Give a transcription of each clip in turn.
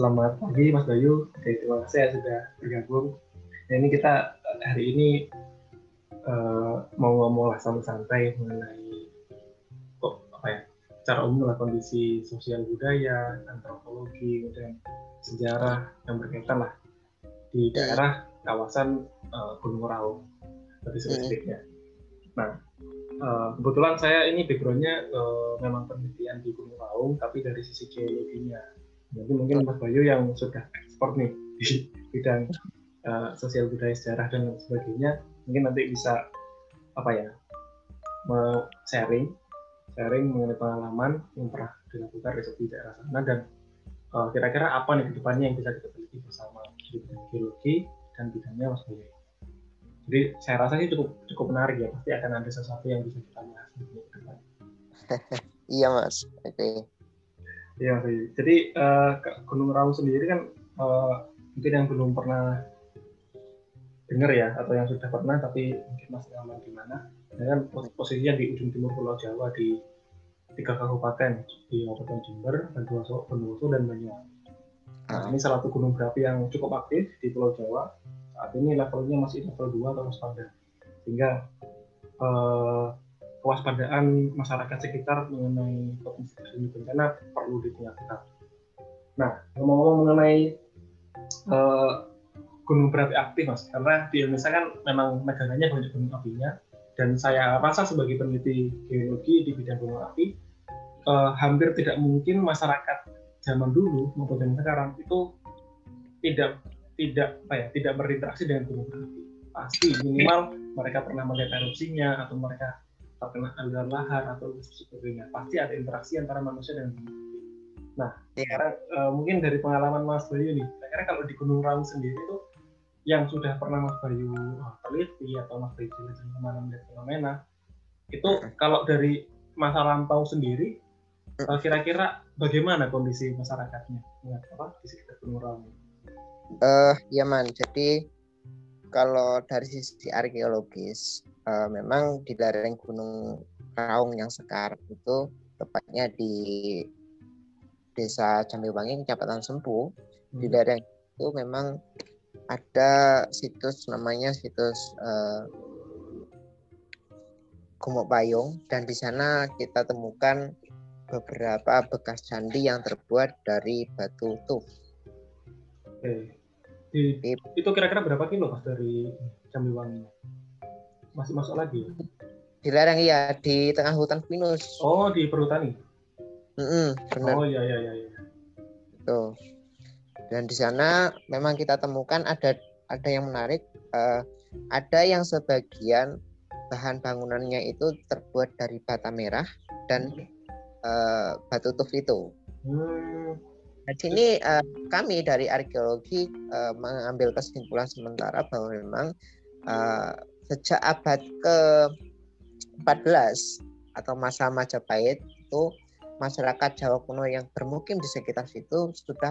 selamat pagi Mas Bayu. Oke, terima kasih ya sudah bergabung. Nah, ini kita hari ini uh, mau ngomong lah santai mengenai kok apa ya cara umum lah kondisi sosial budaya, antropologi, dan sejarah yang berkaitan lah di daerah kawasan uh, Gunung Raung lebih spesifiknya. Nah, uh, kebetulan saya ini backgroundnya uh, memang penelitian di Gunung Raung, tapi dari sisi geologinya jadi mungkin Mas Bayu yang sudah ekspor nih di bidang uh, sosial budaya sejarah dan sebagainya, mungkin nanti bisa apa ya, sharing, sharing mengenai pengalaman yang pernah dilakukan riset di daerah sana dan eh, kira-kira apa nih ke depannya yang bisa kita teliti bersama di bidang geologi dan bidangnya Mas Bayu. Jadi saya rasa sih cukup cukup menarik ya, pasti akan ada sesuatu yang bisa kita bahas di depan. iya mas, oke. Okay. Iya sih. Jadi uh, Gunung Raung sendiri kan uh, mungkin yang belum pernah dengar ya atau yang sudah pernah tapi mungkin masih aman di mana. Kan posisinya di ujung timur Pulau Jawa di tiga kabupaten di Kabupaten Jember, Bondowoso, Bondowoso dan Banyuwangi. Nah, ini salah satu gunung berapi yang cukup aktif di Pulau Jawa. Saat ini levelnya masih level 2 atau waspada. Sehingga uh, kewaspadaan masyarakat sekitar mengenai potensi bencana perlu ditingkatkan. Nah, ngomong-ngomong mengenai uh, gunung berapi aktif, mas, karena di Indonesia kan memang negaranya banyak gunung apinya, dan saya rasa sebagai peneliti geologi di bidang gunung api, uh, hampir tidak mungkin masyarakat zaman dulu maupun zaman sekarang itu tidak tidak apa ya tidak berinteraksi dengan gunung berapi. Pasti minimal mereka pernah melihat erupsinya atau mereka terkena aliran lahar atau sebagainya. Pasti ada interaksi antara manusia dan gunung nah ya. sekarang uh, mungkin dari pengalaman Mas Bayu nih kira-kira kalau di Gunung Raung sendiri itu yang sudah pernah Mas Bayu oh, teliti atau Mas Bayu jelaskan ke mana melihat fenomena itu kalau dari masa lampau sendiri kira eh, kira-kira bagaimana kondisi masyarakatnya? Ya, apa? Di sekitar Gunung Raung? Uh, ya man, jadi kalau dari sisi arkeologis uh, memang di lereng Gunung Raung yang sekar itu tepatnya di Desa Jambiwangi, Kecamatan Sempu, hmm. di lereng itu memang ada situs namanya situs uh, Gumuk Payung dan di sana kita temukan beberapa bekas candi yang terbuat dari batu tuf. Oke. Di, itu kira-kira berapa kilo mas dari Jambiwangi? Masih masuk lagi? Di lereng iya di tengah hutan pinus. Oh di perhutani? Mm -mm, benar oh iya iya iya itu dan di sana memang kita temukan ada ada yang menarik uh, ada yang sebagian bahan bangunannya itu terbuat dari bata merah dan uh, batu tuf itu. Hmm. Nah, sini uh, kami dari arkeologi uh, mengambil kesimpulan sementara bahwa memang uh, sejak abad ke-14 atau masa Majapahit itu masyarakat Jawa kuno yang bermukim di sekitar situ sudah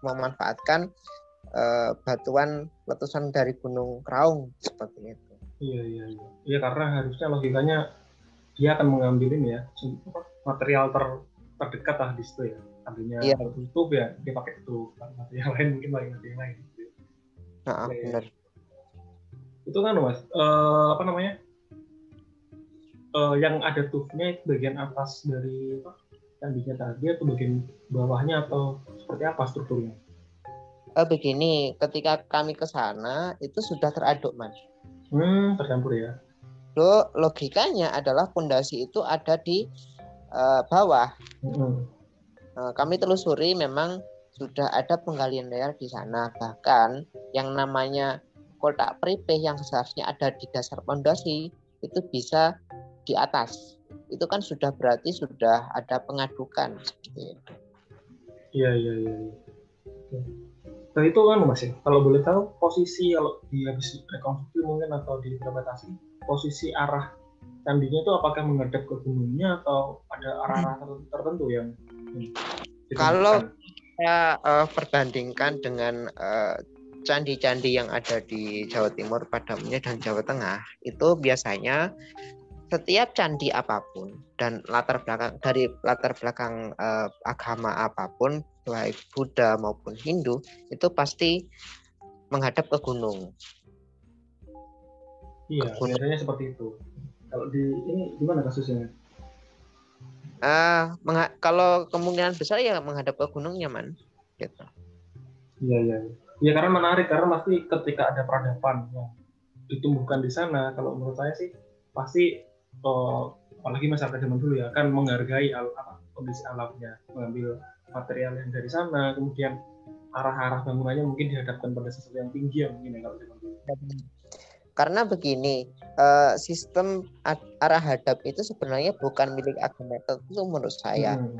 memanfaatkan uh, batuan letusan dari Gunung Kraung seperti itu. Iya iya iya. Iya karena harusnya logikanya dia akan mengambil ini ya material ter, terdekat lah di situ ya. Artinya iya. tertutup ya dia pakai itu. Material lain mungkin lain yang lain. Nah, ya, benar itu kan mas uh, apa namanya uh, yang ada tufnya itu bagian atas dari apa candinya tadi atau bagian bawahnya atau seperti apa strukturnya? Uh, begini, ketika kami ke sana itu sudah teraduk mas. Hmm, tercampur ya. Lo logikanya adalah fondasi itu ada di uh, bawah. Hmm. Uh, kami telusuri memang sudah ada penggalian layar di sana bahkan yang namanya kotak prepay yang seharusnya ada di dasar pondasi itu bisa di atas. Itu kan sudah berarti sudah ada pengadukan seperti itu. Iya, iya, iya. Nah itu kan mas ya, kalau boleh tahu posisi kalau di habis rekonstruksi mungkin atau diinterpretasi, posisi arah candinya itu apakah menghadap ke gunungnya atau ada arah-arah tertentu yang kalau saya uh, perbandingkan dengan uh, candi-candi yang ada di Jawa Timur pada umumnya dan Jawa Tengah itu biasanya setiap candi apa pun dan latar belakang dari latar belakang uh, agama apa pun baik Buddha maupun Hindu itu pasti menghadap ke gunung. Iya, biasanya seperti itu. Kalau di ini gimana kasusnya? Uh, kalau kemungkinan besar ya menghadap ke gunung nyaman, gitu. Iya iya. Iya karena menarik karena pasti ketika ada peradaban yang ditumbuhkan di sana, kalau menurut saya sih pasti oh, apalagi masyarakat zaman dulu ya akan menghargai al, apa, kondisi alamnya, mengambil material yang dari sana, kemudian arah-arah bangunannya mungkin dihadapkan pada sesuatu yang tinggi ya mungkin ya kalau zaman dulu. Karena begini, uh, sistem arah hadap itu sebenarnya bukan milik agama tertentu menurut saya. Hmm.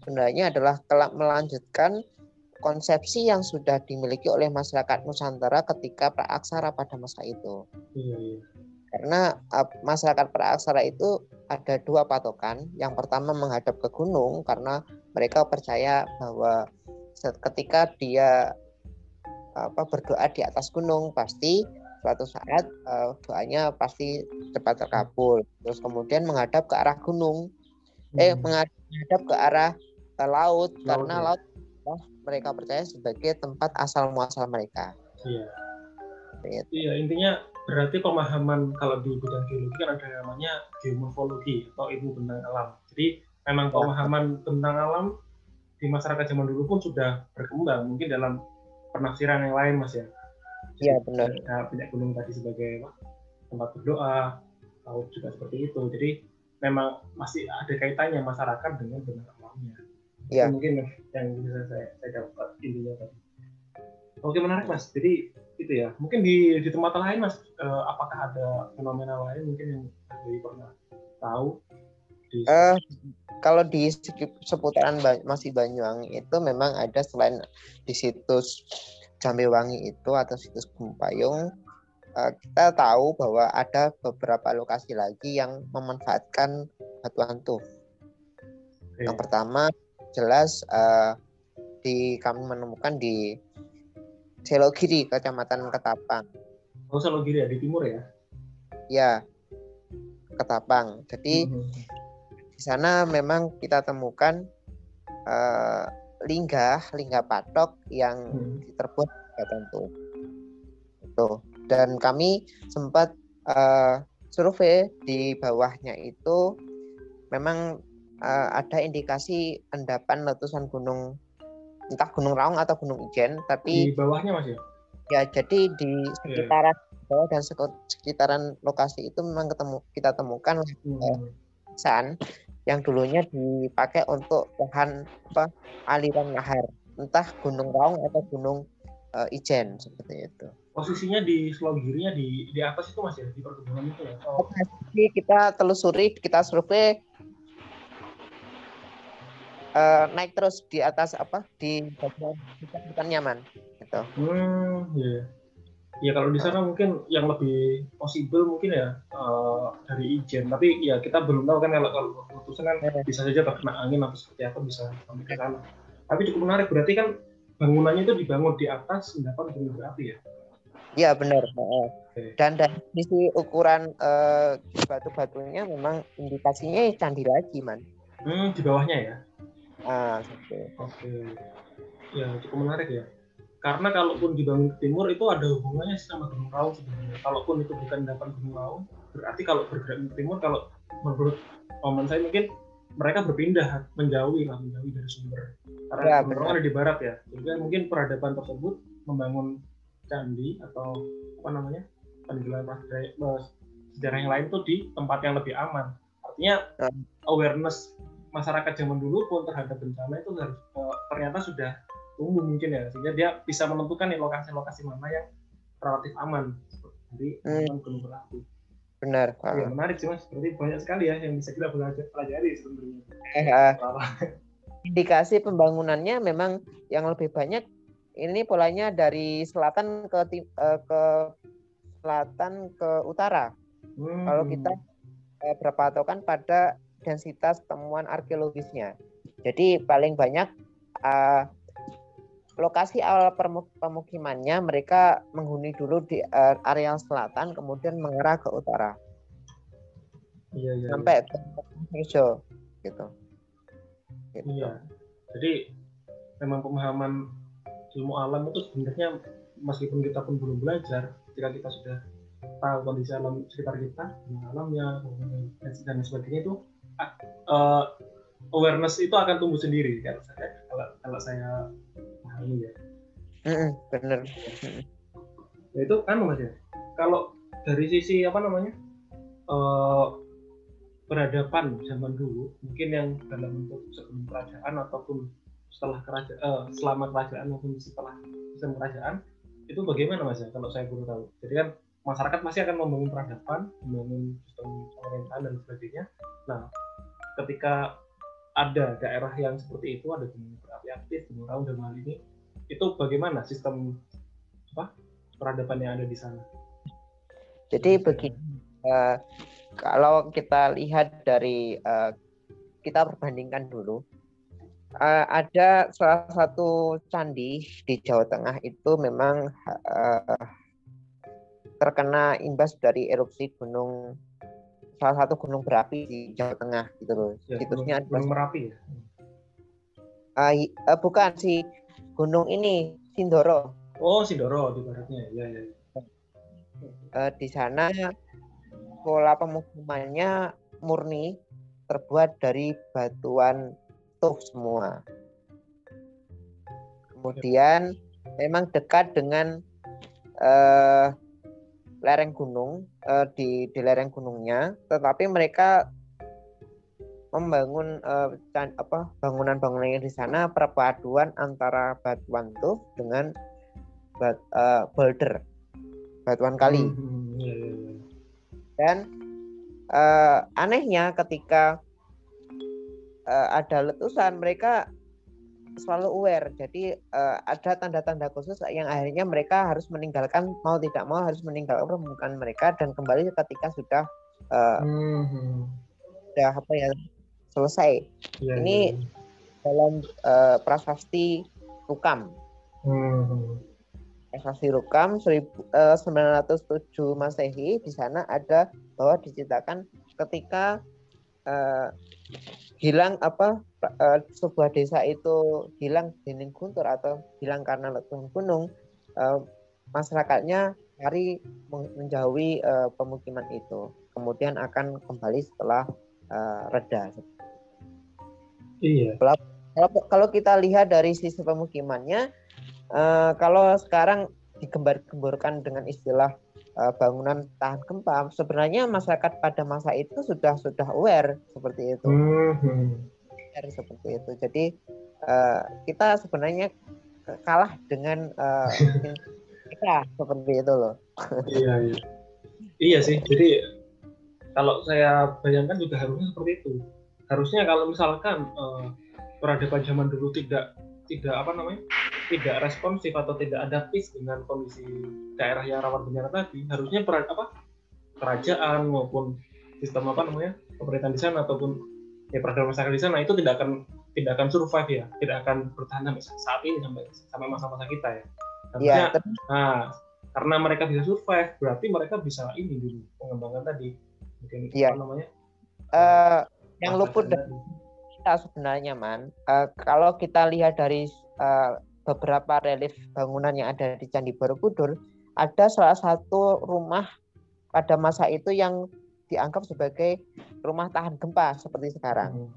Sebenarnya adalah melanjutkan konsepsi yang sudah dimiliki oleh masyarakat Nusantara ketika praaksara pada masa itu. Iya. Karena uh, masyarakat praaksara itu ada dua patokan. Yang pertama menghadap ke gunung karena mereka percaya bahwa ketika dia apa berdoa di atas gunung pasti suatu saat uh, doanya pasti cepat terkabul. Terus kemudian menghadap ke arah gunung, eh, hmm. eh menghadap ke arah uh, laut, laut karena ya. laut mereka percaya sebagai tempat asal muasal mereka. Iya. Gitu. Iya intinya berarti pemahaman kalau di bidang geologi kan ada namanya geomorfologi atau ilmu bentang alam. Jadi memang ya. pemahaman tentang alam di masyarakat zaman dulu pun sudah berkembang mungkin dalam penafsiran yang lain mas ya Iya benar. Ada punya gunung tadi sebagai tempat berdoa, laut juga seperti itu. Jadi memang masih ada kaitannya masyarakat dengan benar alamnya. Iya. Mungkin yang bisa saya, saya dapat intinya tadi. Oke menarik mas. Jadi itu ya. Mungkin di di tempat lain mas, eh, apakah ada fenomena lain mungkin yang dari pernah tahu? Di... Uh, kalau di seputaran masih Banyuwangi itu memang ada selain di situs Jambewangi itu atau situs Gumpayung uh, kita tahu bahwa ada beberapa lokasi lagi yang memanfaatkan batu antuh. Okay. Yang pertama jelas uh, di kami menemukan di Selogiri, Kecamatan Ketapang. Oh, Selogiri ya di timur ya? Ya, Ketapang. Jadi mm -hmm. di sana memang kita temukan uh, lingga lingga patok yang hmm. terbuat tertentu itu dan kami sempat uh, survei di bawahnya itu memang uh, ada indikasi endapan letusan gunung entah gunung Raung atau gunung Ijen tapi di bawahnya masih ya jadi di iya. sekitaran yeah. bawah dan sekitaran lokasi itu memang ketemu kita temukan hmm. uh, yang dulunya dipakai untuk bahan apa aliran lahar entah gunung Raung atau gunung uh, Ijen seperti itu. Posisinya di Selogirinya di di atas itu masih di perkebunan itu ya? Oh. Kita telusuri, kita survei uh, naik terus di atas apa di bagian bukan nyaman gitu. Hmm, iya. Yeah. Ya kalau di sana mungkin yang lebih possible mungkin ya uh, dari Ijen, tapi ya kita belum tahu kan kalau kalau kan iya. bisa saja terkena angin atau seperti apa bisa sampai ke sana. Tapi cukup menarik berarti kan bangunannya itu dibangun di atas endapan gunung berapi ya? Iya benar. Okay. Dan dari sisi ukuran uh, batu-batunya memang indikasinya candi lagi man. Hmm, di bawahnya ya? Ah, oke. Okay. Oke. Okay. Ya cukup menarik ya karena kalaupun dibangun ke timur itu ada hubungannya sama Gunung Raung sebenarnya. Kalaupun itu bukan endapan Gunung Raung, berarti kalau bergerak ke timur, kalau menurut paman saya mungkin mereka berpindah menjauhi lah menjauhi dari sumber. Karena ya, Gunung Raung ada di barat ya, sehingga mungkin peradaban tersebut membangun candi atau apa namanya peninggalan sejarah yang lain tuh di tempat yang lebih aman. Artinya ya. awareness masyarakat zaman dulu pun terhadap bencana itu harus uh, ternyata sudah tumbuh mungkin ya sehingga dia bisa menentukan nih lokasi-lokasi mana yang relatif aman. Jadi hmm. gunung berapi. Benar ya, menarik sih mas. Berarti banyak sekali ya yang bisa kita belajar pelajari sebenarnya. Eh, uh, indikasi pembangunannya memang yang lebih banyak ini polanya dari selatan ke uh, ke selatan ke utara. Hmm. kalau kita uh, berpatokan pada densitas temuan arkeologisnya jadi paling banyak uh, lokasi awal pemukimannya mereka menghuni dulu di uh, area selatan kemudian mengarah ke utara. iya, iya, sampai ke hijau gitu. gitu. Iya. Jadi memang pemahaman ilmu alam itu sebenarnya meskipun kita pun belum belajar, ketika kita sudah tahu kondisi alam sekitar kita, alamnya dan sebagainya itu uh, awareness itu akan tumbuh sendiri kalau saya kalau, kalau saya pahami ya. Mm benar. Ya itu kan mas ya. Kalau dari sisi apa namanya uh, peradaban zaman dulu, mungkin yang dalam bentuk sebelum kerajaan ataupun setelah kerajaan, uh, selama kerajaan maupun setelah sistem kerajaan, itu bagaimana mas ya? Kalau saya perlu tahu. Jadi kan masyarakat masih akan membangun peradaban, membangun sistem pemerintahan dan sebagainya. Nah, ketika ada daerah yang seperti itu, ada gunung berapi aktif, gunung raung dan hal ini, itu bagaimana sistem apa peradaban yang ada di sana? Jadi begini, uh, kalau kita lihat dari uh, kita perbandingkan dulu, uh, ada salah satu candi di Jawa Tengah itu memang uh, terkena imbas dari erupsi gunung salah satu gunung berapi di Jawa Tengah gitu loh. Ya, Situsnya gunung, gunung Merapi ya? Uh, uh, bukan si gunung ini Sindoro. Oh Sindoro di baratnya, ya ya. Uh, di sana pola pemukimannya murni terbuat dari batuan tuh semua. Kemudian memang dekat dengan uh, lereng gunung uh, di di lereng gunungnya, tetapi mereka membangun uh, can, apa bangunan-bangunan yang di sana perpaduan antara batuan tuh dengan bat, uh, boulder batuan kali. Hmm, hmm, iya, iya, iya. Dan uh, anehnya ketika uh, ada letusan mereka selalu aware. Jadi uh, ada tanda-tanda khusus yang akhirnya mereka harus meninggalkan mau tidak mau harus meninggalkan permukaan mereka dan kembali ketika sudah uh, hmm. sudah apa ya selesai. Ya, Ini ya. dalam uh, prasasti Rukam. Hmm. Prasasti Rukam 1907 Masehi di sana ada bahwa diceritakan ketika uh, hilang apa uh, sebuah desa itu hilang dinding guntur atau hilang karena letusan gunung uh, masyarakatnya cari menjauhi uh, pemukiman itu. Kemudian akan kembali setelah uh, reda. Iya. Kalau, kalau kita lihat dari sisi pemukimannya uh, kalau sekarang digembar-gemborkan dengan istilah bangunan tahan gempa. Sebenarnya masyarakat pada masa itu sudah sudah aware seperti itu. Hmm. aware seperti itu. Jadi uh, kita sebenarnya kalah dengan uh, kita seperti itu loh. Iya iya. Iya sih. Jadi kalau saya bayangkan juga harusnya seperti itu. Harusnya kalau misalkan uh, peradaban zaman dulu tidak tidak apa namanya tidak responsif atau tidak adaptif dengan kondisi daerah yang rawan bencana tadi harusnya per, apa kerajaan maupun sistem apa namanya pemerintahan di sana ataupun ya peradaban masyarakat di sana itu tidak akan tidak akan survive ya tidak akan bertahan sampai saat ini sampai sampai masa-masa kita ya. Harusnya ya, nah karena mereka bisa survive berarti mereka bisa ini dulu pengembangan tadi. Mungkin ya. apa namanya uh, yang luput dari kita sebenarnya man uh, kalau kita lihat dari uh, beberapa relief bangunan yang ada di Candi Borobudur, ada salah satu rumah pada masa itu yang dianggap sebagai rumah tahan gempa seperti sekarang. Hmm.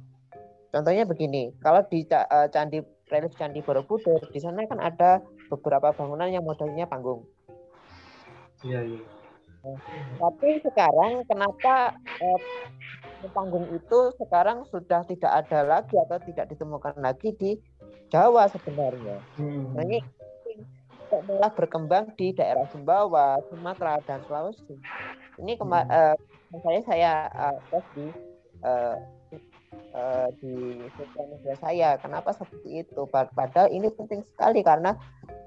Contohnya begini, kalau di uh, Candi relief Candi Borobudur, di sana kan ada beberapa bangunan yang modelnya panggung. Iya, iya. tapi sekarang kenapa eh, panggung itu sekarang sudah tidak ada lagi atau tidak ditemukan lagi di Jawa sebenarnya. Hmm. Nah, ini malah berkembang di daerah Sumbawa, Sumatera dan Sulawesi. Ini hmm. uh, saya saya uh, tes di uh, uh, di sosial media saya. Kenapa seperti itu? Padahal ini penting sekali karena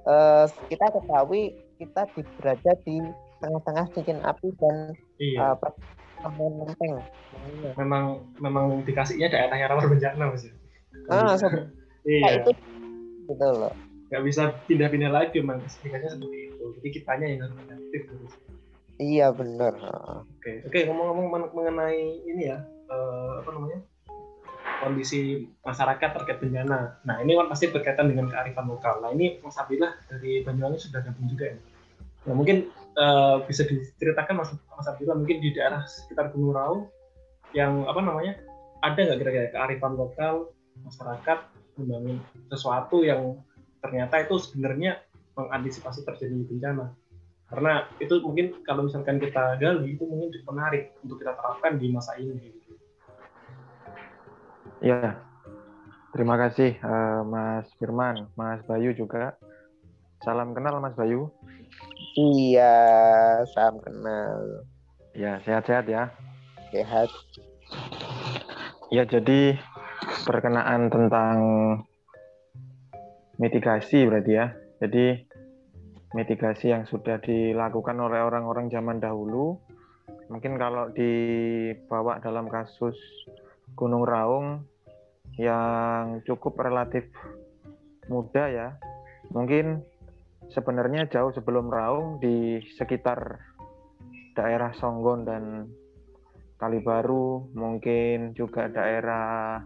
uh, kita ketahui kita berada di tengah-tengah cincin api dan iya. uh, menteng. Memang memang dikasihnya daerah yang rawan bencana mas. Ah, iya. Nah, itu gitu loh nggak bisa pindah-pindah lagi memang spesifikasinya seperti itu jadi kitanya yang harus adaptif terus Iya benar. Oke, oke ngomong-ngomong mengenai ini ya, uh, apa namanya? kondisi masyarakat terkait bencana. Nah ini kan pasti berkaitan dengan kearifan lokal. Nah ini Mas Abdillah dari Banyuwangi sudah gabung juga ya. Nah mungkin uh, bisa diceritakan Mas, Mas Abdillah mungkin di daerah sekitar Gunung Raung yang apa namanya ada nggak kira-kira kearifan lokal masyarakat membangun sesuatu yang ternyata itu sebenarnya mengantisipasi terjadi bencana karena itu mungkin kalau misalkan kita gali itu mungkin cukup menarik untuk kita terapkan di masa ini Ya, terima kasih uh, Mas Firman, Mas Bayu juga. Salam kenal Mas Bayu. Iya, salam kenal. Ya, sehat-sehat ya. Sehat. Ya, jadi perkenaan tentang mitigasi berarti ya. Jadi mitigasi yang sudah dilakukan oleh orang-orang zaman dahulu, mungkin kalau dibawa dalam kasus Gunung Raung yang cukup relatif muda ya. Mungkin sebenarnya jauh sebelum Raung di sekitar daerah Songgon dan Kalibaru, mungkin juga daerah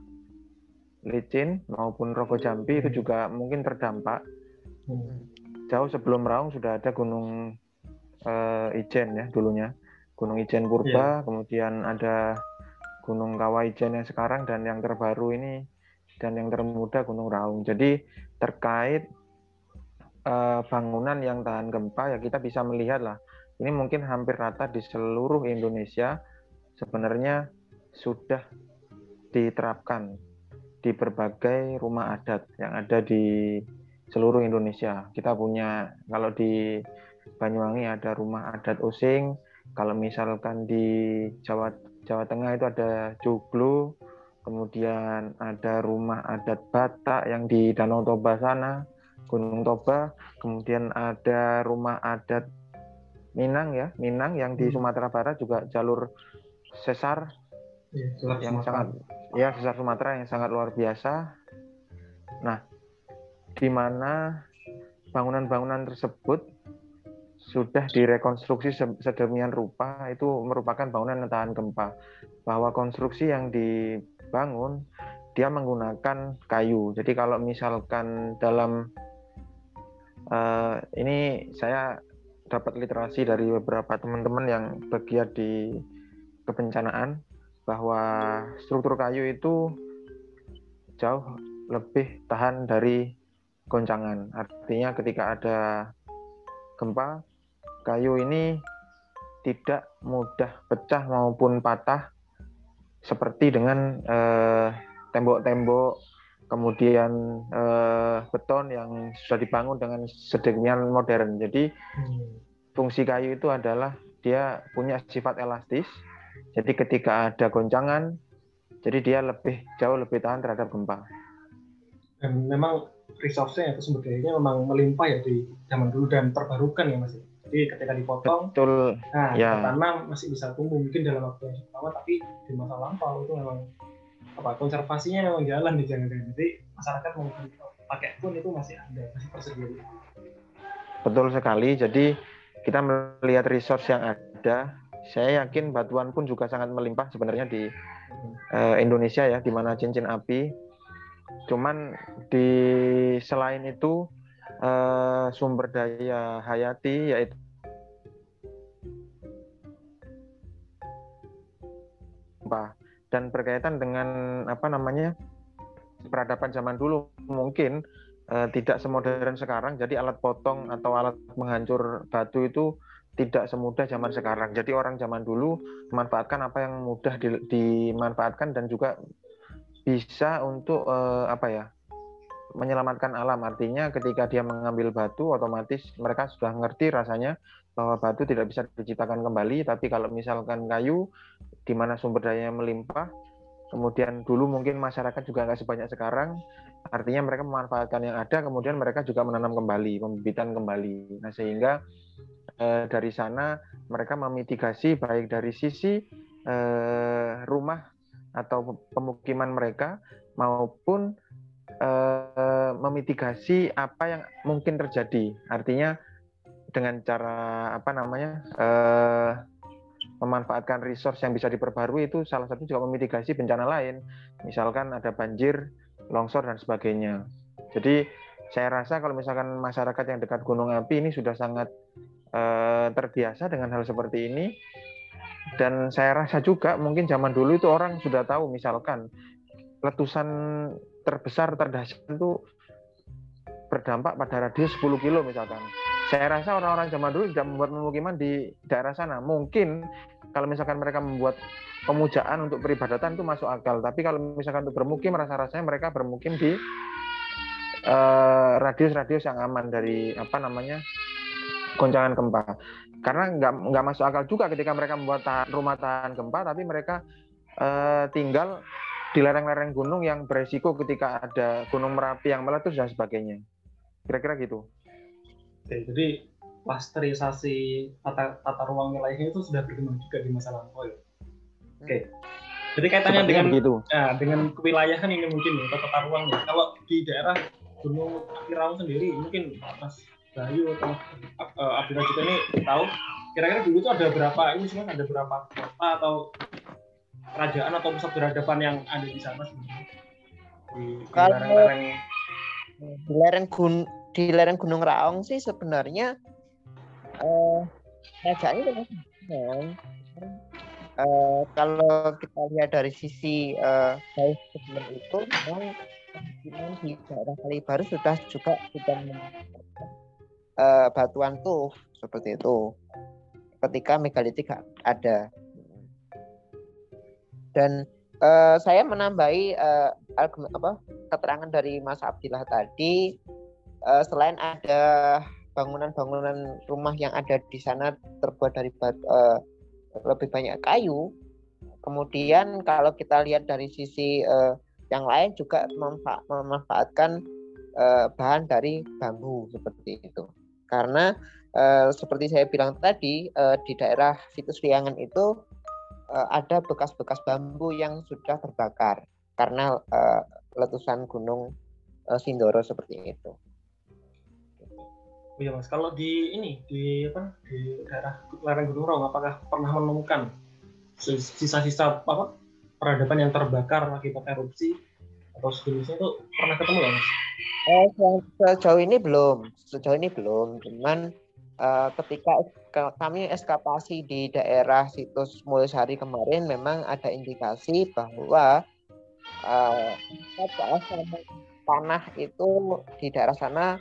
Licin maupun Rogo Jambi itu juga mungkin terdampak. Jauh sebelum Raung sudah ada Gunung uh, Ijen ya dulunya. Gunung Ijen Purba, yeah. kemudian ada Gunung Kawaijan yang sekarang dan yang terbaru ini dan yang termuda Gunung Raung. Jadi terkait uh, bangunan yang tahan gempa ya kita bisa melihat lah. Ini mungkin hampir rata di seluruh Indonesia sebenarnya sudah diterapkan di berbagai rumah adat yang ada di seluruh Indonesia. Kita punya kalau di Banyuwangi ada rumah adat Osing, kalau misalkan di Jawa Jawa Tengah itu ada Joglo, kemudian ada rumah adat Batak yang di Danau Toba sana, Gunung Toba, kemudian ada rumah adat Minang ya, Minang yang di hmm. Sumatera Barat juga jalur sesar ya, yang Sumatera. sangat ya sesar Sumatera yang sangat luar biasa. Nah, di mana bangunan-bangunan tersebut sudah direkonstruksi sedemikian rupa itu merupakan bangunan yang tahan gempa. Bahwa konstruksi yang dibangun dia menggunakan kayu. Jadi kalau misalkan dalam uh, ini saya dapat literasi dari beberapa teman-teman yang bergiat di kebencanaan bahwa struktur kayu itu jauh lebih tahan dari goncangan. Artinya ketika ada gempa kayu ini tidak mudah pecah maupun patah seperti dengan eh, tembok-tembok kemudian eh, beton yang sudah dibangun dengan sedemikian modern. Jadi hmm. fungsi kayu itu adalah dia punya sifat elastis. Jadi ketika ada goncangan, jadi dia lebih jauh lebih tahan terhadap gempa. Dan memang resource-nya atau sumber dayanya memang melimpah ya di zaman dulu dan terbarukan ya Mas. Jadi ketika dipotong, Betul. nah ya. tanam masih bisa tumbuh mungkin dalam waktu yang lama, tapi di masa lampau itu memang apa konservasinya memang jalan di jangan Jadi masyarakat mau pakai pun itu masih ada, masih tersedia. Betul sekali. Jadi kita melihat resource yang ada, saya yakin batuan pun juga sangat melimpah sebenarnya di uh, Indonesia ya, di mana cincin api. Cuman di selain itu uh, sumber daya hayati yaitu dan berkaitan dengan apa namanya peradaban zaman dulu mungkin uh, tidak semodern sekarang jadi alat potong atau alat menghancur batu itu tidak semudah zaman sekarang jadi orang zaman dulu memanfaatkan apa yang mudah di, dimanfaatkan dan juga bisa untuk uh, apa ya menyelamatkan alam. Artinya ketika dia mengambil batu otomatis mereka sudah ngerti rasanya bahwa batu tidak bisa diciptakan kembali, tapi kalau misalkan kayu di mana sumber dayanya melimpah, kemudian dulu mungkin masyarakat juga nggak sebanyak sekarang, artinya mereka memanfaatkan yang ada, kemudian mereka juga menanam kembali, pembibitan kembali. Nah sehingga eh, dari sana mereka memitigasi baik dari sisi eh, rumah atau pemukiman mereka maupun uh, memitigasi apa yang mungkin terjadi. Artinya dengan cara apa namanya uh, memanfaatkan resource yang bisa diperbarui itu salah satu juga memitigasi bencana lain. Misalkan ada banjir, longsor dan sebagainya. Jadi saya rasa kalau misalkan masyarakat yang dekat gunung api ini sudah sangat uh, terbiasa dengan hal seperti ini dan saya rasa juga mungkin zaman dulu itu orang sudah tahu misalkan letusan terbesar terdahsyat itu berdampak pada radius 10 kilo misalkan. Saya rasa orang-orang zaman dulu tidak membuat pemukiman di daerah sana. Mungkin kalau misalkan mereka membuat pemujaan untuk peribadatan itu masuk akal. Tapi kalau misalkan untuk bermukim, rasa-rasanya mereka bermukim di radius radius-radius yang aman dari apa namanya goncangan gempa. Karena nggak nggak masuk akal juga ketika mereka membuat tahan, rumah tahan gempa, tapi mereka uh, tinggal di lereng-lereng gunung yang beresiko ketika ada gunung merapi yang meletus dan sebagainya. Kira-kira gitu. Oke, jadi pasterisasi tata, tata ruang wilayahnya itu sudah berkembang juga di masa lampau ya. Oke. Jadi kaitannya dengan begitu. Ya, dengan kewilayahan ini mungkin ya, tata ruangnya. Kalau di daerah Gunung Api sendiri mungkin Mas Bayu atau uh, Abdullah juga ini tahu kira-kira dulu itu ada berapa ini sebenarnya ada berapa kota atau kerajaan atau pusat peradaban yang ada di sana sebenarnya di, lereng-lereng di lereng gun di lereng Gunung Raung sih sebenarnya eh, kerajaannya uh, kalau kita lihat dari sisi uh, sebelum itu memang di daerah Kalibaru sudah juga sudah uh, batuan tuh seperti itu. Ketika megalitik ada. Dan uh, saya menambahi uh, apa keterangan dari Mas Abdillah tadi uh, selain ada bangunan-bangunan rumah yang ada di sana terbuat dari batu, uh, lebih banyak kayu kemudian kalau kita lihat dari sisi uh, yang lain juga memanfa memanfaatkan uh, bahan dari bambu seperti itu karena uh, seperti saya bilang tadi uh, di daerah situs Liangan itu uh, ada bekas-bekas bambu yang sudah terbakar karena uh, letusan gunung uh, Sindoro seperti itu. Oh iya mas, kalau di ini di apa di daerah lereng Gunung Raung, apakah pernah menemukan sisa-sisa apa peradaban yang terbakar akibat erupsi atau sejenisnya itu pernah ketemu nggak mas? Eh, sejauh ini belum, sejauh ini belum. Cuman uh, ketika kami eskapasi di daerah situs Mulisari kemarin memang ada indikasi bahwa uh, tanah itu di daerah sana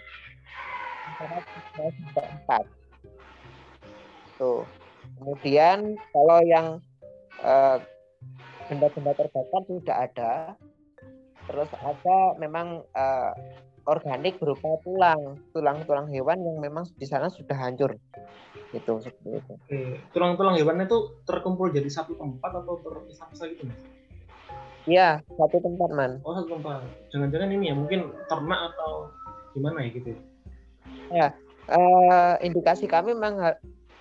empat. Tuh. Kemudian kalau yang benda benda-benda terbakar tidak ada. Terus ada memang uh, organik berupa tulang, tulang-tulang hewan yang memang di sana sudah hancur. Gitu seperti itu. Tulang-tulang hewan itu terkumpul jadi satu tempat atau terpisah-pisah gitu, Mas? Iya, satu tempat, Man. Oh, satu tempat. Jangan-jangan ini ya mungkin ternak atau gimana ya gitu ya? Ya, uh, indikasi kami memang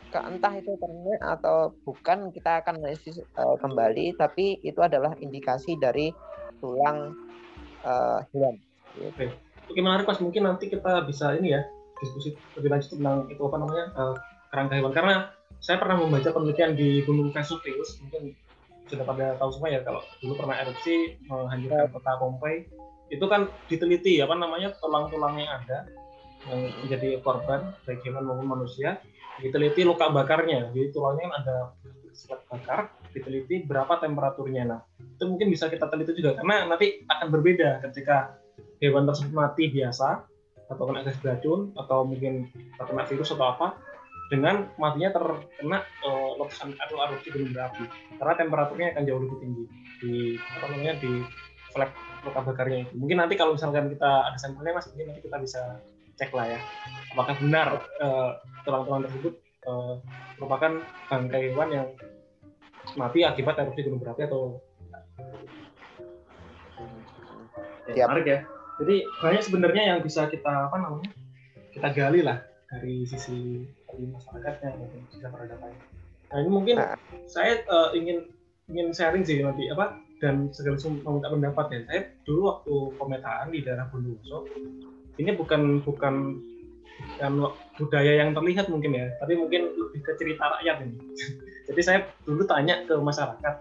entah itu ternak atau bukan kita akan analisis uh, kembali tapi itu adalah indikasi dari tulang uh, hewan. Oke. Oke menarik Mas, mungkin nanti kita bisa ini ya diskusi lebih lanjut tentang itu apa namanya uh, kerangka hewan. Karena saya pernah membaca penelitian di Gunung Vesuvius mungkin sudah pada tahu semua ya kalau dulu pernah erupsi menghancurkan kota Pompeii itu kan diteliti apa namanya tulang-tulang yang ada yang menjadi korban baik hewan maupun manusia. Diteliti luka bakarnya. Jadi tulangnya ada selat bakar. Diteliti berapa temperaturnya. Nah itu mungkin bisa kita teliti juga. Karena nanti akan berbeda ketika hewan tersebut mati biasa atau kena gas beracun atau mungkin terkena virus atau apa dengan matinya terkena uh, letusan atau erupsi gunung berapi. Karena temperaturnya akan jauh lebih tinggi di apa namanya di flap luka bakarnya itu. Mungkin nanti kalau misalkan kita ada sampelnya mas mungkin nanti kita bisa cek lah ya. Apakah benar uh, tulang-tulang tersebut uh, merupakan bangkai hewan yang mati akibat erupsi gunung berapi atau ya, menarik ya. Jadi banyak sebenarnya yang bisa kita apa namanya kita gali lah dari sisi dari masyarakatnya maupun sisi peradabannya nah ini mungkin nah. saya uh, ingin ingin sharing sih nanti apa dan segala meminta pendapat ya. Saya dulu waktu pemetaan di daerah Bondowoso ini bukan bukan bukan budaya yang terlihat mungkin ya, tapi mungkin lebih ke cerita rakyat ini. Jadi saya dulu tanya ke masyarakat,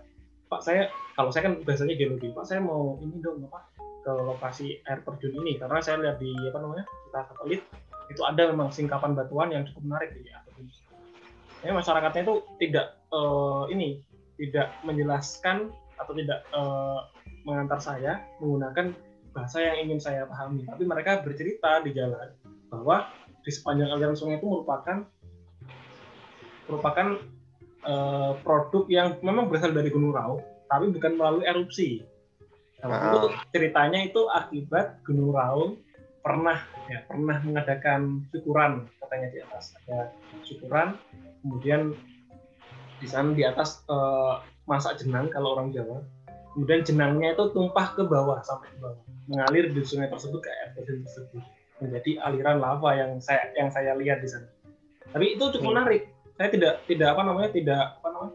Pak saya kalau saya kan biasanya geologi, Pak saya mau ini dong apa ke lokasi air terjun ini karena saya lihat di apa namanya kita satelit itu ada memang singkapan batuan yang cukup menarik di air terjun. Ya, masyarakatnya itu tidak uh, ini tidak menjelaskan atau tidak uh, mengantar saya menggunakan bahasa yang ingin saya pahami, tapi mereka bercerita di jalan bahwa di sepanjang aliran sungai itu merupakan merupakan uh, produk yang memang berasal dari Gunung Raung, tapi bukan melalui erupsi. Nah, uh. itu ceritanya itu akibat Gunung Raung pernah ya pernah mengadakan syukuran katanya di atas ada syukuran, kemudian di sana di atas uh, masak jenang kalau orang Jawa, kemudian jenangnya itu tumpah ke bawah sampai ke bawah, mengalir di sungai tersebut ke air tersebut menjadi aliran lava yang saya yang saya lihat di sana. Tapi itu cukup hmm. menarik. Saya tidak tidak apa namanya tidak apa namanya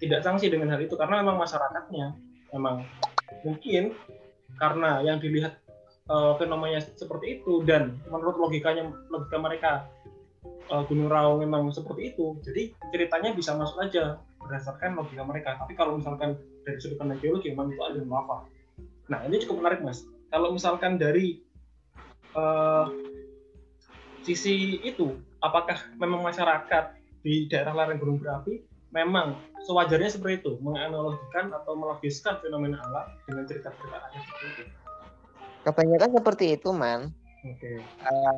tidak sanksi dengan hal itu karena memang masyarakatnya memang mungkin karena yang dilihat uh, fenomena seperti itu dan menurut logikanya logika mereka uh, Gunung Raung memang seperti itu. Jadi ceritanya bisa masuk aja berdasarkan logika mereka. Tapi kalau misalkan dari sudut pandang geologi memang itu aliran lava. Nah ini cukup menarik mas. Kalau misalkan dari uh, sisi itu apakah memang masyarakat di daerah lereng gunung berapi memang sewajarnya seperti itu menganalogikan atau melogiskan fenomena alam dengan cerita-cerita seperti itu kebanyakan seperti itu man oke okay. uh, eh,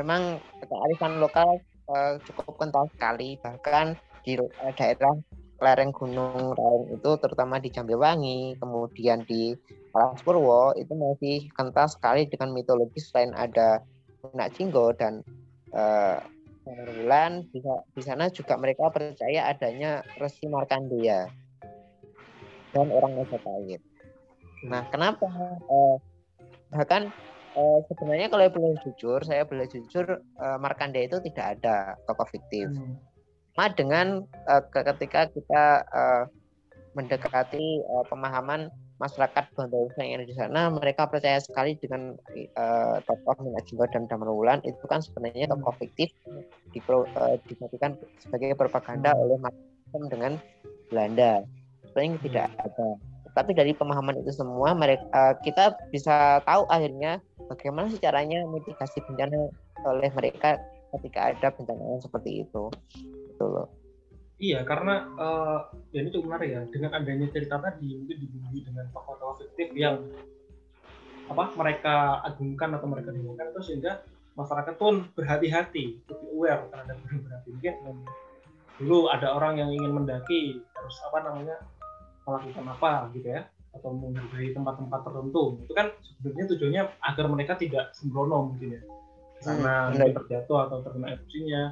memang kearifan lokal uh, cukup kental sekali bahkan di uh, daerah lereng Gunung Raung itu terutama di Jambewangi, kemudian di Purwo itu masih kental sekali dengan mitologi selain ada Nak Jinggo dan uh, Bulan di, di sana juga mereka percaya adanya Resi Markandeya dan orang Majapahit. Nah, kenapa? Uh, bahkan uh, sebenarnya kalau boleh jujur, saya boleh jujur uh, Markandeya itu tidak ada tokoh fiktif. Hmm sama dengan uh, ketika kita uh, mendekati uh, pemahaman masyarakat Bondowoso yang ada di sana, mereka percaya sekali dengan uh, tokoh Minajinggo dan Damarwulan itu kan sebenarnya hmm. tokoh fiktif dipro, uh, sebagai propaganda hmm. oleh macam dengan Belanda. Sebenarnya tidak ada. Tapi dari pemahaman itu semua, mereka uh, kita bisa tahu akhirnya bagaimana sih caranya mitigasi bencana oleh mereka ketika ada bencana seperti itu gitu loh. Iya, karena uh, ya ini cukup menarik ya. Dengan adanya cerita tadi mungkin dibumbui dengan tokoh-tokoh fiktif yang apa mereka agungkan atau mereka dengungkan itu sehingga masyarakat pun berhati-hati, lebih aware terhadap gunung berapi. Mungkin dulu ada orang yang ingin mendaki harus apa namanya melakukan apa gitu ya atau menghargai tempat-tempat tertentu itu kan sebenarnya tujuannya agar mereka tidak sembrono mungkin ya karena hmm, terjatuh atau terkena erupsinya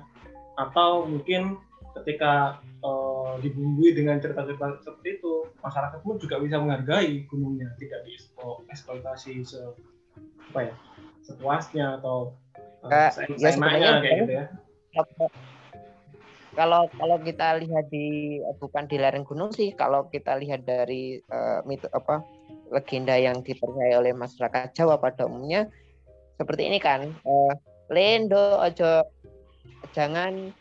atau mungkin ketika uh, dibumbui dengan cerita-cerita seperti itu masyarakat pun juga bisa menghargai gunungnya tidak dieksploitasi se apa ya sepuasnya atau uh, ya, seenaknya kayak gitu ya. Kalau kalau kita lihat di bukan di lereng gunung sih kalau kita lihat dari uh, mit, apa legenda yang dipercaya oleh masyarakat Jawa pada umumnya seperti ini kan uh, lendo ojo jangan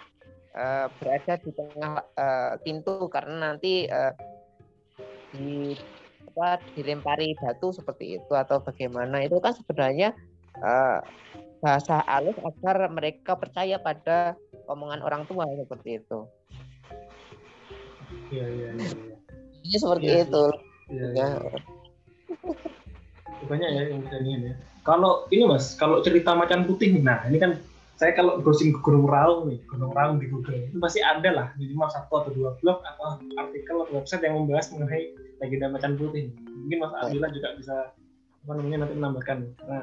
uh, berada di tengah uh, pintu karena nanti uh, di apa dilempari batu seperti itu atau bagaimana itu kan sebenarnya uh, bahasa alus agar mereka percaya pada omongan orang tua seperti itu. Iya iya iya. Ini seperti ya, itu. Iya. Ya. Banyak ya yang bisa ya. Kalau ini mas, kalau cerita macan putih, nah ini kan saya kalau browsing ke Gunung Raung nih, Gunung Raung di Google itu pasti ada lah minimal satu atau dua blog atau artikel atau website yang membahas mengenai legenda macan putih. Mungkin Mas Abdullah juga bisa apa namanya nanti menambahkan karena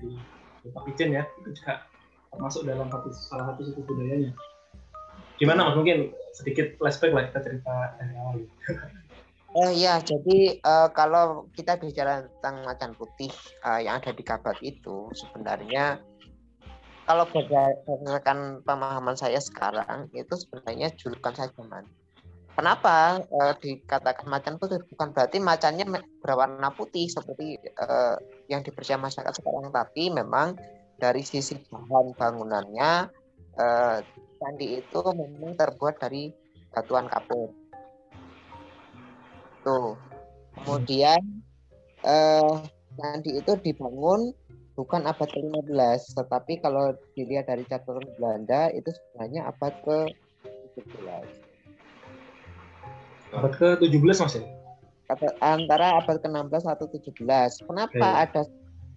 di, Pak Ijen ya itu juga termasuk dalam satu salah satu suku budayanya. Gimana Mas mungkin sedikit flashback lah kita cerita dari awal. Oh iya, jadi uh, kalau kita bicara tentang macan putih uh, yang ada di Kabat itu sebenarnya kalau berdasarkan pemahaman saya sekarang itu sebenarnya julukan saja man. Kenapa e, dikatakan macan putih? Bukan berarti macannya berwarna putih seperti e, yang dipercaya masyarakat sekarang, tapi memang dari sisi bahan bangunannya eh, candi itu memang terbuat dari batuan kapur. Tuh. Kemudian eh, candi itu dibangun bukan abad ke-15, tetapi kalau dilihat dari catatan Belanda itu sebenarnya abad ke-17. Abad ke-17 Mas ya? Antara abad ke-16 atau 17. Kenapa okay. ada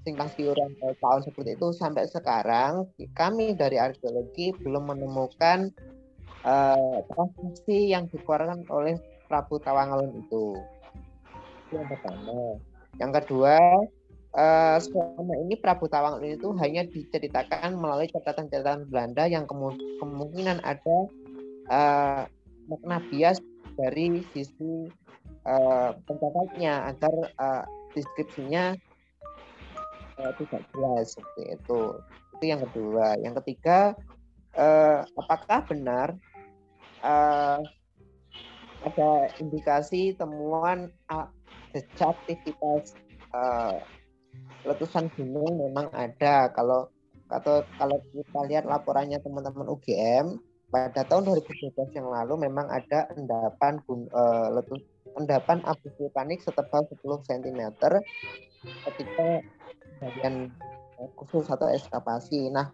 simpang siuran tahun seperti itu sampai sekarang kami dari arkeologi belum menemukan uh, yang dikeluarkan oleh Prabu Tawangalun itu. Itu yang pertama. Yang kedua, uh, selama ini Prabu Tawangalun itu hanya diceritakan melalui catatan-catatan Belanda yang kemungkinan ada uh, makna bias dari sisi uh, pencatatnya agar uh, deskripsinya uh, tidak jelas seperti itu. Itu yang kedua. Yang ketiga, uh, apakah benar uh, ada indikasi temuan uh, aktivitas uh, letusan gunung memang ada. Kalau atau kalau kita lihat laporannya teman-teman UGM pada tahun 2012 yang lalu memang ada endapan uh, letus endapan abu vulkanik setebal 10 cm ketika bagian khusus atau eskavasi. Nah,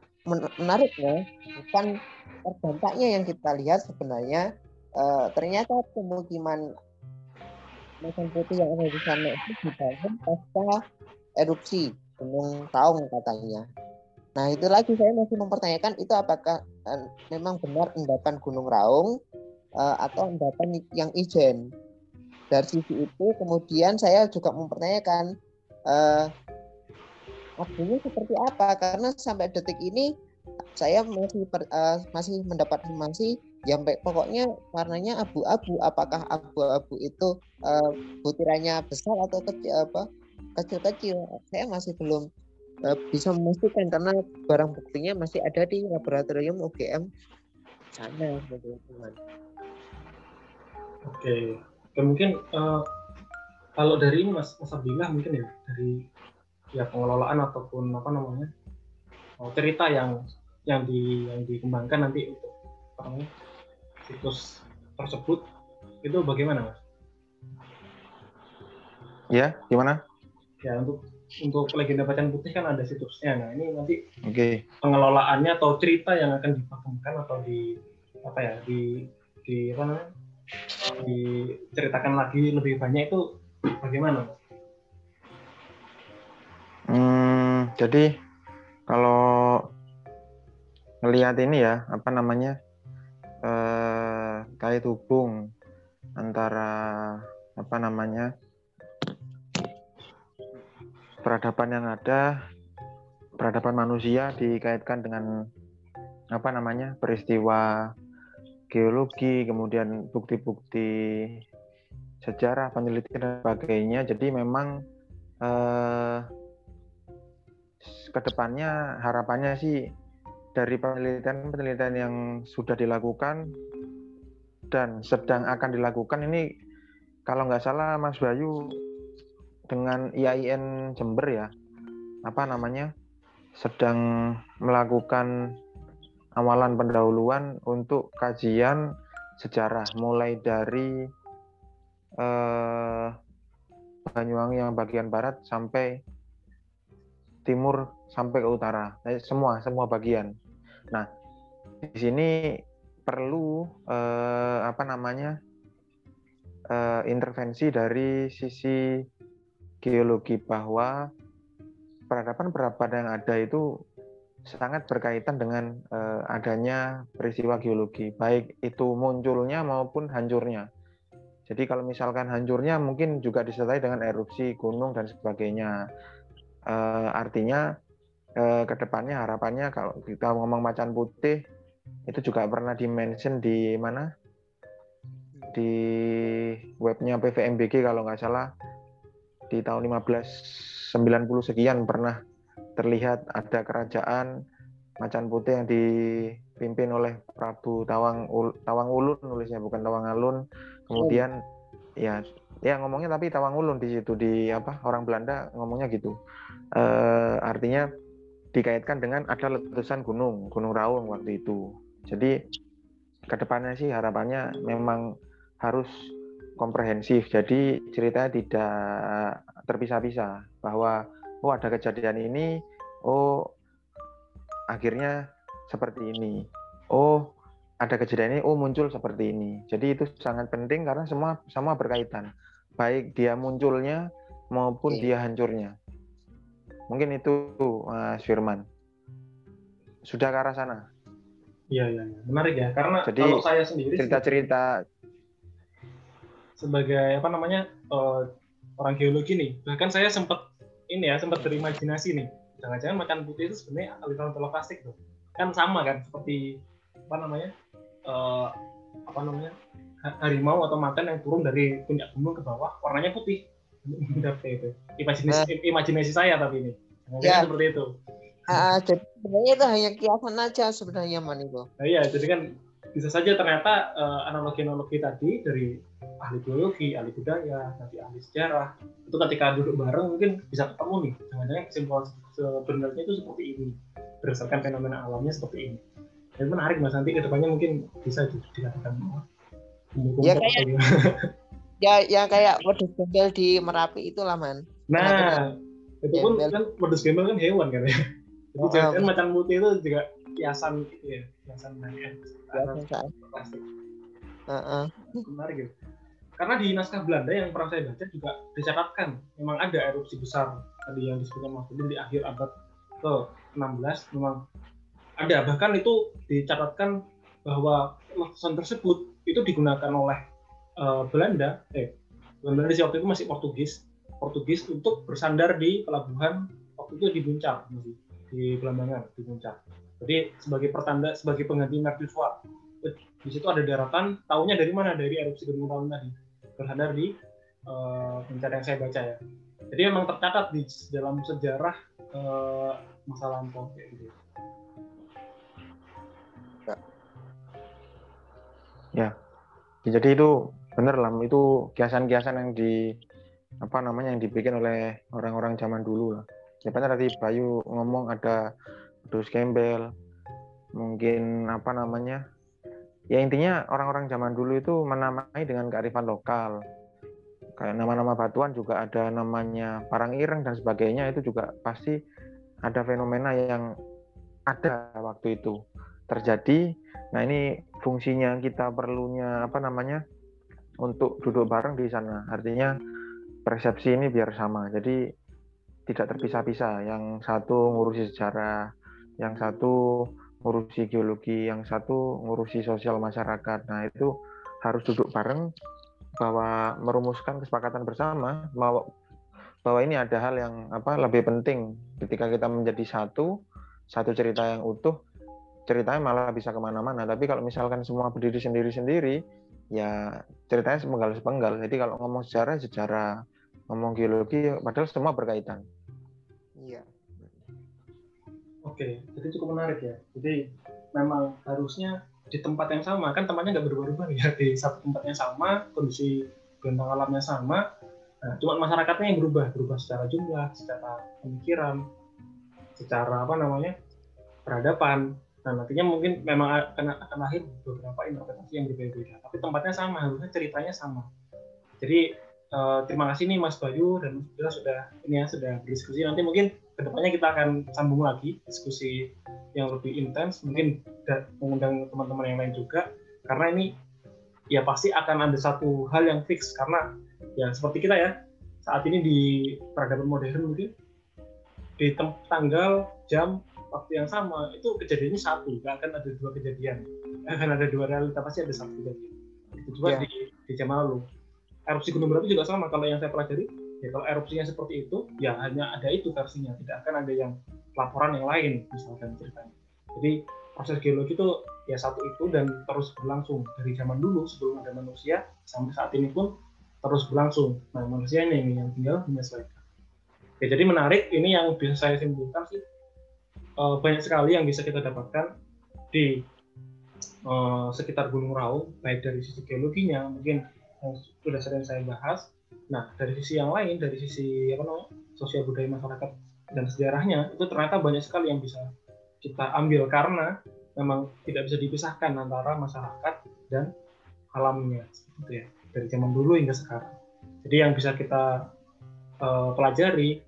menariknya bukan terdampaknya yang kita lihat sebenarnya uh, ternyata pemukiman Macan Putih yang ada di sana itu dibangun pasca erupsi Gunung Taung katanya. Nah itu lagi saya masih mempertanyakan itu apakah uh, memang benar endapan Gunung Raung uh, atau endapan yang ijen. Dari sisi itu kemudian saya juga mempertanyakan uh, waktunya seperti apa karena sampai detik ini saya masih per, uh, masih mendapat informasi yang baik pokoknya warnanya abu-abu apakah abu-abu itu uh, butirannya besar atau kecil apa kecil-kecil saya masih belum uh, bisa memastikan karena barang buktinya masih ada di laboratorium UGM sana teman-teman. Oke, okay. mungkin uh, kalau dari ini Mas Mas Abdillah mungkin ya dari ya pengelolaan ataupun apa namanya oh, cerita yang yang di yang dikembangkan nanti untuk apa namanya situs tersebut itu bagaimana mas? Ya gimana? Ya untuk untuk legenda Bacan Putih kan ada situsnya. Nah ini nanti okay. pengelolaannya atau cerita yang akan dipakamkan atau di apa ya di di apa namanya diceritakan lagi lebih banyak itu bagaimana? Hmm, jadi kalau melihat ini ya apa namanya eh, kait hubung antara apa namanya peradaban yang ada peradaban manusia dikaitkan dengan apa namanya peristiwa geologi kemudian bukti-bukti sejarah penelitian dan sebagainya. Jadi memang eh, ke depannya harapannya sih dari penelitian-penelitian yang sudah dilakukan dan sedang akan dilakukan ini kalau nggak salah Mas Bayu dengan IAIN Jember ya. Apa namanya? Sedang melakukan awalan pendahuluan untuk kajian sejarah mulai dari eh, Banyuwangi yang bagian barat sampai timur sampai ke utara, eh, semua semua bagian. Nah, di sini perlu eh, apa namanya eh, intervensi dari sisi geologi bahwa peradaban-peradaban yang ada itu sangat berkaitan dengan eh, adanya peristiwa geologi, baik itu munculnya maupun hancurnya. Jadi kalau misalkan hancurnya mungkin juga disertai dengan erupsi gunung dan sebagainya. Uh, artinya uh, ke depannya harapannya kalau kita ngomong macan putih itu juga pernah dimention di mana di webnya PVMBG kalau nggak salah di tahun 1590 sekian pernah terlihat ada kerajaan macan putih yang dipimpin oleh Prabu Tawang Tawang Ulun nulisnya bukan Tawang Alun. Kemudian ya ya ngomongnya tapi Tawang Ulun di situ di apa orang Belanda ngomongnya gitu. Uh, artinya dikaitkan dengan ada letusan gunung, Gunung Raung waktu itu. Jadi ke depannya sih harapannya memang harus komprehensif. Jadi ceritanya tidak terpisah-pisah bahwa oh ada kejadian ini, oh akhirnya seperti ini. Oh ada kejadian ini, oh muncul seperti ini. Jadi itu sangat penting karena semua sama berkaitan. Baik dia munculnya maupun iya. dia hancurnya. Mungkin itu Mas Firman. Sudah ke arah sana? Iya, iya, iya. Menarik ya. Karena Jadi, kalau saya sendiri cerita-cerita sebagai apa namanya uh, orang geologi nih, bahkan saya sempat ini ya sempat berimajinasi nih. Jangan-jangan macan putih itu sebenarnya aliran teloplastik tuh. Kan sama kan seperti apa namanya? Uh, apa namanya? harimau atau macan yang turun dari puncak gunung ke bawah warnanya putih itu imajinasi nah. imajinasi saya tapi ini ya. seperti itu uh, jadi sebenarnya itu hanya kiasan aja sebenarnya man itu nah, iya jadi kan bisa saja ternyata uh, analogi-analogi tadi dari ahli biologi, ahli budaya, nanti ahli sejarah itu ketika duduk bareng mungkin bisa ketemu nih. Jangan-jangan kesimpulan sebenarnya itu seperti ini berdasarkan fenomena alamnya seperti ini. Dan menarik mas. Nanti ke depannya mungkin bisa dikatakan ya kayak ya yang kayak wedus gembel di Merapi itu lah man. Nah itu pun kan wedus gembel kan hewan kan ya. Jadi oh, jangan oh. macan putih itu juga kiasan gitu ya kiasan ya plastik. Uh -uh. menarik gitu. Karena di naskah Belanda yang pernah saya baca juga dicatatkan memang ada erupsi besar tadi yang disebutkan Mas di akhir abad ke 16 memang ada. Bahkan itu dicatatkan bahwa letusan tersebut itu digunakan oleh uh, Belanda, eh Belanda di waktu itu masih Portugis, Portugis untuk bersandar di pelabuhan waktu itu di Buncak, di Belambangan, di Buncak. Jadi sebagai pertanda, sebagai pengganti mercusuar. Di situ ada daratan, tahunya dari mana? Dari erupsi Gunung Raung tadi. Bersandar di uh, yang saya baca ya. Jadi memang tercatat di dalam sejarah uh, masa lampau kayak gitu. Ya. Jadi itu bener lah itu kiasan-kiasan yang di apa namanya yang dibikin oleh orang-orang zaman dulu lah. Siapa tadi Bayu ngomong ada dus gembel, mungkin apa namanya? Ya intinya orang-orang zaman dulu itu menamai dengan kearifan lokal. Kayak nama-nama batuan juga ada namanya parang ireng dan sebagainya itu juga pasti ada fenomena yang ada waktu itu terjadi. Nah ini fungsinya kita perlunya apa namanya? untuk duduk bareng di sana. Artinya persepsi ini biar sama. Jadi tidak terpisah-pisah. Yang satu ngurusi sejarah, yang satu ngurusi geologi, yang satu ngurusi sosial masyarakat. Nah, itu harus duduk bareng bahwa merumuskan kesepakatan bersama bahwa bahwa ini ada hal yang apa lebih penting. Ketika kita menjadi satu satu cerita yang utuh ceritanya malah bisa ke mana-mana. Tapi kalau misalkan semua berdiri sendiri-sendiri ya ceritanya sepenggal sepenggal jadi kalau ngomong sejarah sejarah. Ngomong geologi padahal semua berkaitan oke jadi cukup menarik ya jadi memang harusnya di tempat yang sama kan tempatnya nggak berubah-ubah ya di satu tempat yang sama kondisi bentang alamnya sama nah, cuma masyarakatnya yang berubah berubah secara jumlah secara pemikiran secara apa namanya peradaban Nah, nantinya mungkin memang akan, akan lahir beberapa interpretasi yang berbeda-beda, tapi tempatnya sama, harusnya ceritanya sama. Jadi uh, terima kasih nih Mas Bayu dan Bila sudah ini ya sudah berdiskusi. Nanti mungkin ke depannya kita akan sambung lagi diskusi yang lebih intens, mungkin mengundang teman-teman yang lain juga, karena ini ya pasti akan ada satu hal yang fix karena ya seperti kita ya saat ini di peradaban modern mungkin di tanggal jam waktu yang sama itu kejadiannya satu nggak akan ada dua kejadian nggak akan ada dua realita pasti ada satu kejadian. Itu juga yeah. di, di zaman lalu. Erupsi gunung berapi juga sama kalau yang saya pelajari ya kalau erupsinya seperti itu ya hanya ada itu versinya. Tidak akan ada yang laporan yang lain misalkan ceritanya. Jadi proses geologi itu ya satu itu dan terus berlangsung. Dari zaman dulu sebelum ada manusia sampai saat ini pun terus berlangsung. Nah manusia ini yang tinggal menyesuaikan ya jadi menarik ini yang bisa saya simpulkan sih. Uh, banyak sekali yang bisa kita dapatkan di uh, sekitar Gunung Raung, baik dari sisi geologinya, mungkin sudah sering saya bahas. Nah, dari sisi yang lain, dari sisi apa namanya, sosial budaya masyarakat dan sejarahnya itu ternyata banyak sekali yang bisa kita ambil karena memang tidak bisa dipisahkan antara masyarakat dan alamnya seperti ya dari zaman dulu hingga sekarang. Jadi yang bisa kita uh, pelajari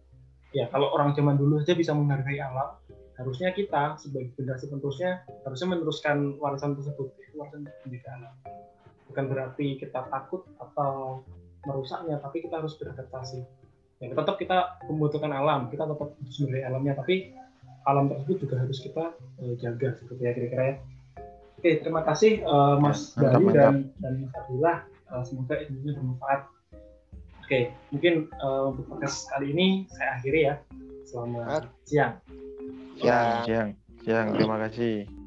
ya kalau orang zaman dulu saja bisa menghargai alam, harusnya kita sebagai generasi penerusnya harusnya meneruskan warisan tersebut warisan pendidikan alam. Bukan berarti kita takut atau merusaknya, tapi kita harus beradaptasi. Ya, tetap kita membutuhkan alam, kita tetap sumber alamnya, tapi alam tersebut juga harus kita uh, jaga seperti ya kira-kira ya. Oke, terima kasih uh, Mas ya, Bali dan dan Mas Abdullah. Uh, semoga ilmunya bermanfaat. Oke, mungkin uh, untuk podcast kali ini saya akhiri ya. Selamat siang. Siang, siang. Siang, terima kasih.